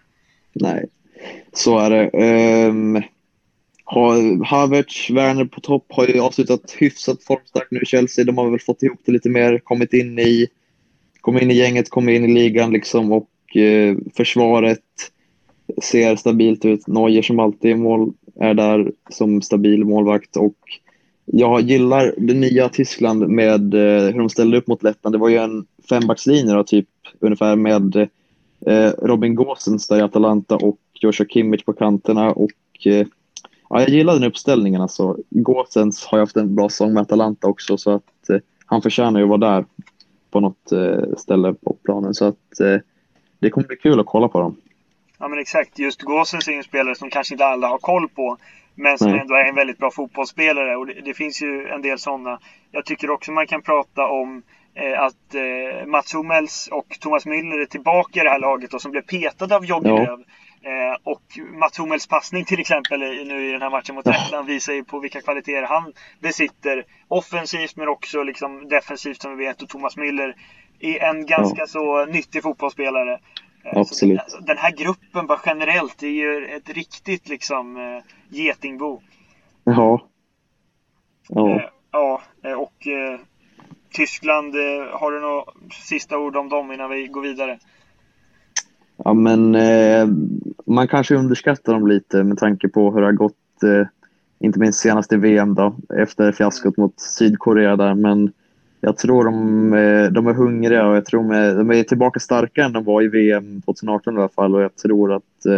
[SPEAKER 2] Nej, så är det. Um, Havertz, Werner på topp har ju avslutat hyfsat formstarkt nu i Chelsea. De har väl fått ihop det lite mer, kommit in i, Kommer in i gänget, kommer in i ligan liksom och eh, försvaret ser stabilt ut. Neuer som alltid mål, är där som stabil målvakt och jag gillar det nya Tyskland med eh, hur de ställde upp mot Lettland. Det var ju en fembackslinje då, typ ungefär med eh, Robin Gåsens där i Atalanta och Joshua Kimmich på kanterna och eh, Ja, jag gillar den uppställningen. Alltså. Gåsens har ju haft en bra säsong med Atalanta också så att eh, han förtjänar ju att vara där på något eh, ställe på planen. Så att eh, det kommer bli kul att kolla på dem.
[SPEAKER 1] Ja men exakt. Just Gåsens är ju en spelare som kanske inte alla har koll på. Men som Nej. ändå är en väldigt bra fotbollsspelare och det, det finns ju en del sådana. Jag tycker också man kan prata om eh, att eh, Mats Hummels och Thomas Müller är tillbaka i det här laget och som blev petade av Jogge ja. Eh, och Mats Hummels passning till exempel nu i den här matchen mot Lettland visar ju på vilka kvaliteter han besitter. Offensivt men också liksom defensivt som vi vet. Och Thomas Müller är en ganska ja. så nyttig fotbollsspelare.
[SPEAKER 2] Eh, Absolut.
[SPEAKER 1] Så den här gruppen bara generellt är ju ett riktigt liksom eh, getingbo.
[SPEAKER 2] Ja.
[SPEAKER 1] Ja. Eh, ja, och Tyskland, har du några sista ord om dem innan vi går vidare?
[SPEAKER 2] Ja, men eh, man kanske underskattar dem lite med tanke på hur det har gått, eh, inte minst senast i VM då, efter fiaskot mot Sydkorea där. Men jag tror de, eh, de är hungriga och jag tror de är, de är tillbaka starkare än de var i VM 2018 i alla fall och jag tror att eh,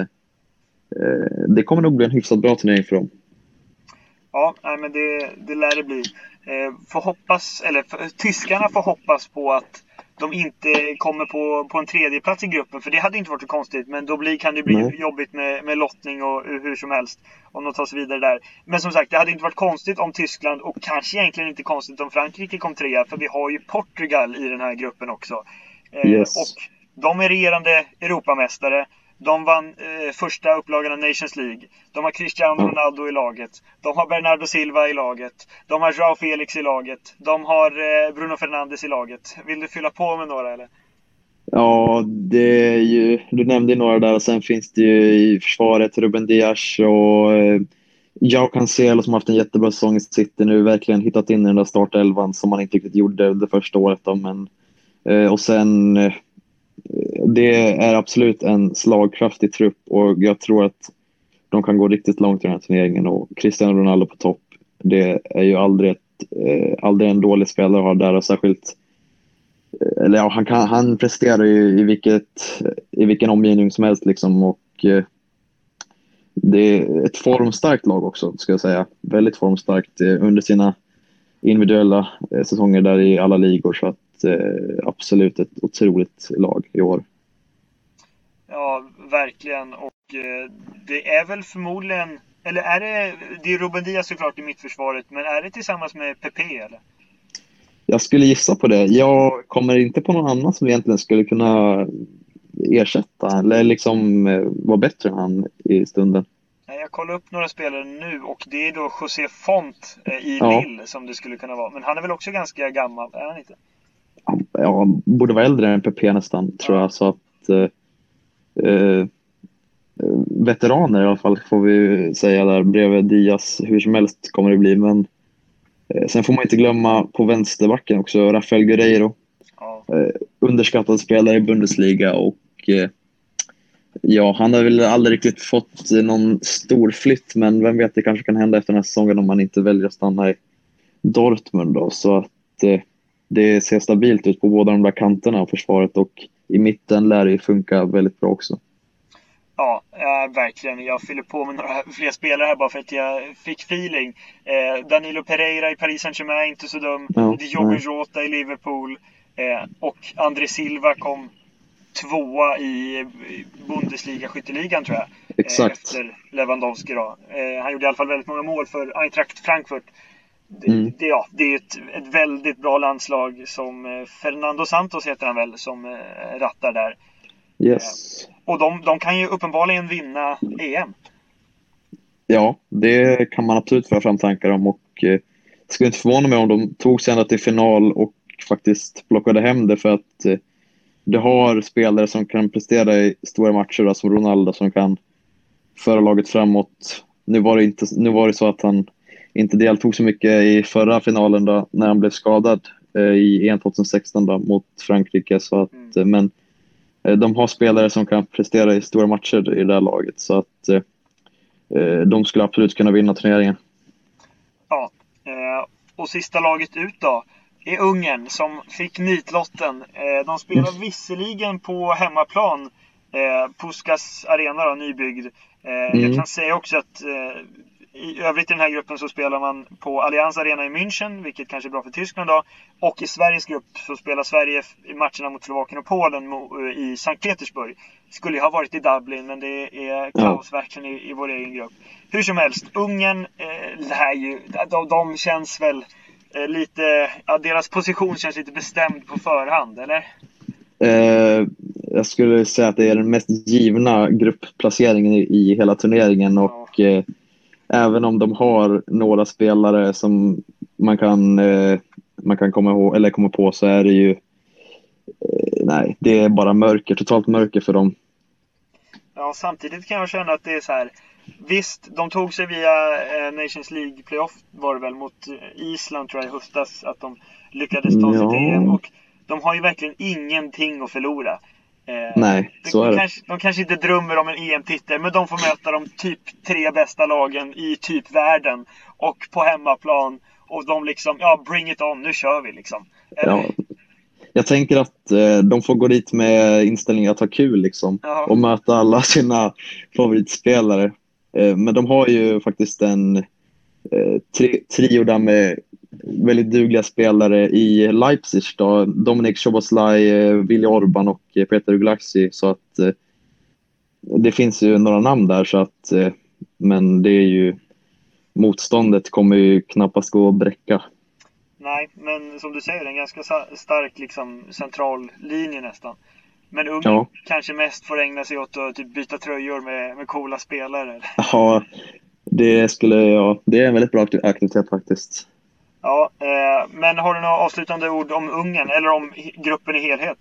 [SPEAKER 2] eh, det kommer nog bli en hyfsat bra turnering för dem.
[SPEAKER 1] Ja, men det, det lär det bli. Eh, får hoppas, eller för, tyskarna får hoppas på att de inte kommer på, på en tredje plats i gruppen. För det hade inte varit så konstigt. Men då blir, kan det bli Nej. jobbigt med, med lottning och hur som helst. Om de tar sig vidare där. Men som sagt, det hade inte varit konstigt om Tyskland och kanske egentligen inte konstigt om Frankrike kom trea. För vi har ju Portugal i den här gruppen också.
[SPEAKER 2] Eh, yes.
[SPEAKER 1] Och de är regerande Europamästare. De vann eh, första upplagan av Nations League. De har Cristiano Ronaldo i laget. De har Bernardo Silva i laget. De har Joao Felix i laget. De har eh, Bruno Fernandes i laget. Vill du fylla på med några eller?
[SPEAKER 2] Ja, det är ju, du nämnde ju några där sen finns det ju i försvaret Ruben Dias och eh, Jao Cancelo som har haft en jättebra säsong i City nu, verkligen hittat in i den där startelvan som man inte riktigt gjorde under första året. Då, men, eh, och sen eh, det är absolut en slagkraftig trupp och jag tror att de kan gå riktigt långt i den här turneringen och Cristiano Ronaldo på topp, det är ju aldrig, ett, eh, aldrig en dålig spelare att ha där och särskilt eh, eller ja, han, kan, han presterar ju i, vilket, i vilken omgivning som helst liksom och eh, det är ett formstarkt lag också, ska jag säga. Väldigt formstarkt eh, under sina individuella eh, säsonger där i alla ligor. Så att absolut ett otroligt lag i år.
[SPEAKER 1] Ja, verkligen. Och eh, det är väl förmodligen, eller är det, det är Ruben Diaz såklart i mittförsvaret, men är det tillsammans med Pepe eller?
[SPEAKER 2] Jag skulle gissa på det. Jag kommer inte på någon annan som egentligen skulle kunna ersätta eller liksom eh, vara bättre än han i stunden.
[SPEAKER 1] Jag kollar upp några spelare nu och det är då José Font eh, i ja. Lille som det skulle kunna vara. Men han är väl också ganska gammal, är han inte?
[SPEAKER 2] Ja, borde vara äldre än PP nästan, tror jag. Så att eh, eh, veteraner i alla fall får vi säga där bredvid Diaz. Hur som helst kommer det bli. Men eh, sen får man inte glömma på vänsterbacken också, Rafael Guerreiro. underskattad spelare i Bundesliga och ja, han har väl aldrig riktigt fått någon stor flytt men vem vet, det kanske kan hända efter den här säsongen om man inte väljer att stanna i Dortmund då. Så att det ser stabilt ut på båda de där kanterna av försvaret och i mitten lär det funka väldigt bra också.
[SPEAKER 1] Ja, äh, verkligen. Jag fyller på med några fler spelare här bara för att jag fick feeling. Eh, Danilo Pereira i Paris Saint-Germain, inte så dum. Ja, Diogo Jota i Liverpool. Eh, och André Silva kom tvåa i Bundesliga skytteligan tror jag.
[SPEAKER 2] Exakt.
[SPEAKER 1] efter Lewandowski då. Eh, han gjorde i alla fall väldigt många mål för Eintracht Frankfurt. Mm. det, ja, det är ett, ett, väldigt bra landslag som eh, Fernando Santos heter han väl, som eh, rattar där.
[SPEAKER 2] Yes.
[SPEAKER 1] Eh, och de, de kan ju uppenbarligen vinna EM.
[SPEAKER 2] Ja, det kan man absolut föra fram tankar om och eh, skulle inte förvåna mig om de tog sig ända till final och faktiskt plockade hem det för att eh, det har spelare som kan prestera i stora matcher, då, som Ronaldo, som kan föra laget framåt. Nu var det, inte, nu var det så att han inte deltog så mycket i förra finalen då, när han blev skadad eh, i EM 2016 då, mot Frankrike. Så att, mm. Eh, men eh, de har spelare som kan prestera i stora matcher i det här laget. Så att eh, de skulle absolut kunna vinna turneringen.
[SPEAKER 1] Ja, och sista laget ut då är Ungern som fick nitlotten. De spelar mm. visserligen på hemmaplan, Puskas arena då, nybyggd. Mm. Jag kan säga också att i övrigt i den här gruppen så spelar man på Allianz Arena i München, vilket kanske är bra för Tyskland då. Och i Sveriges grupp så spelar Sverige matcherna mot Slovakien och Polen i Sankt Petersburg. Skulle ju ha varit i Dublin, men det är kaos verkligen i, i vår egen grupp. Hur som helst, Ungern eh, lär ju, de, de känns väl eh, lite, ja, deras position känns lite bestämd på förhand, eller?
[SPEAKER 2] Eh, jag skulle säga att det är den mest givna gruppplaceringen i, i hela turneringen och ja. Även om de har några spelare som man kan, eh, man kan komma, ihåg, eller komma på så är det ju eh, nej, det är bara mörker, totalt mörker för dem.
[SPEAKER 1] Ja, samtidigt kan jag känna att det är så här. Visst, de tog sig via eh, Nations League playoff var det väl mot Island tror jag i höstas att de lyckades ta sig ja. till EM och de har ju verkligen ingenting att förlora.
[SPEAKER 2] Eh, Nej, så
[SPEAKER 1] de,
[SPEAKER 2] är det.
[SPEAKER 1] Kanske, de kanske inte drömmer om en EM-titel, men de får möta de typ tre bästa lagen i typ världen. Och på hemmaplan. Och de liksom, ja, bring it on, nu kör vi liksom.
[SPEAKER 2] Ja. Jag tänker att eh, de får gå dit med inställningen att ha kul liksom. Ja. Och möta alla sina favoritspelare. Eh, men de har ju faktiskt en eh, tri trio där med väldigt dugliga spelare i Leipzig. Då. Dominik Szoboszlai, eh, Willy Orban och eh, Peter Uglaxi. Så att eh, det finns ju några namn där, så att, men det är ju motståndet kommer ju knappast gå att bräcka.
[SPEAKER 1] Nej, men som du säger, en ganska stark liksom, central linje nästan. Men Ungern ja. kanske mest får ägna sig åt att typ, byta tröjor med, med coola spelare?
[SPEAKER 2] Ja, det skulle jag. Det är en väldigt bra aktivitet faktiskt.
[SPEAKER 1] Ja, eh, men har du några avslutande ord om Ungern eller om gruppen i helhet?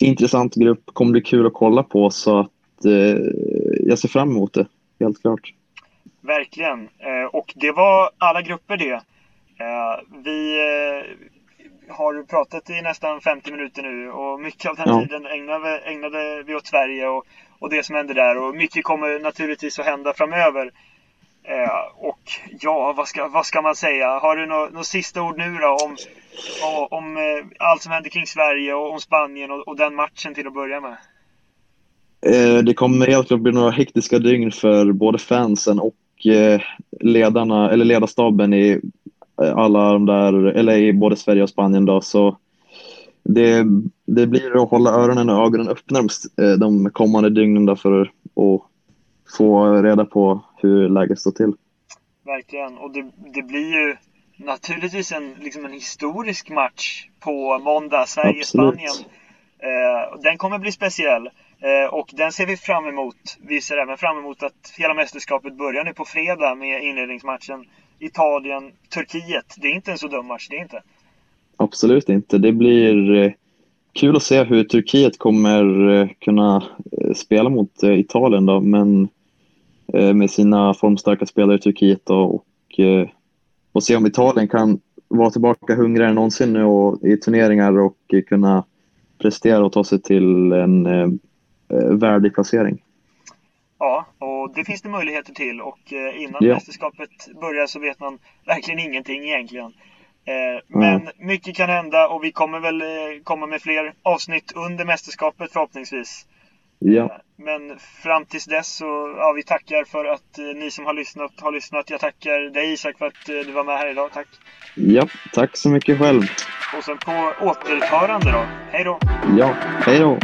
[SPEAKER 2] Intressant grupp, kommer bli kul att kolla på så att eh, jag ser fram emot det, helt klart.
[SPEAKER 1] Verkligen, eh, och det var alla grupper det. Eh, vi eh, har pratat i nästan 50 minuter nu och mycket av den ja. tiden ägnade, ägnade vi åt Sverige och, och det som händer där och mycket kommer naturligtvis att hända framöver. Eh, och ja, vad ska, vad ska man säga? Har du några sista ord nu då om, om eh, allt som händer kring Sverige och om Spanien och, och den matchen till att börja med?
[SPEAKER 2] Eh, det kommer helt klart bli några hektiska dygn för både fansen och ledarna, eller ledarstaben i alla de där, eller i både Sverige och Spanien då, så det, det blir att hålla öronen och ögonen öppna de, de kommande dygnen för att få reda på hur läget står till.
[SPEAKER 1] Verkligen, och det, det blir ju naturligtvis en, liksom en historisk match på måndag, Sverige-Spanien. Eh, den kommer bli speciell. Eh, och den ser vi fram emot. Vi ser även fram emot att hela mästerskapet börjar nu på fredag med inledningsmatchen Italien-Turkiet. Det är inte en så dum match, det är inte.
[SPEAKER 2] Absolut inte. Det blir eh, kul att se hur Turkiet kommer eh, kunna eh, spela mot Italien då, men med sina formstarka spelare i Turkiet och, och, eh, och se om Italien kan vara tillbaka hungrigare än någonsin nu och, i turneringar och kunna prestera och ta sig till en eh, värdig placering.
[SPEAKER 1] Ja, och det finns det möjligheter till och eh, innan ja. mästerskapet börjar så vet man verkligen ingenting egentligen. Eh, men mm. mycket kan hända och vi kommer väl eh, komma med fler avsnitt under mästerskapet förhoppningsvis.
[SPEAKER 2] Ja. Eh,
[SPEAKER 1] men fram tills dess så, ja, vi tackar för att ni som har lyssnat har lyssnat. Jag tackar dig Isak för att du var med här idag. Tack!
[SPEAKER 2] Ja, tack så mycket själv!
[SPEAKER 1] Och sen på återhörande då. Hej då!
[SPEAKER 2] Ja, hej då!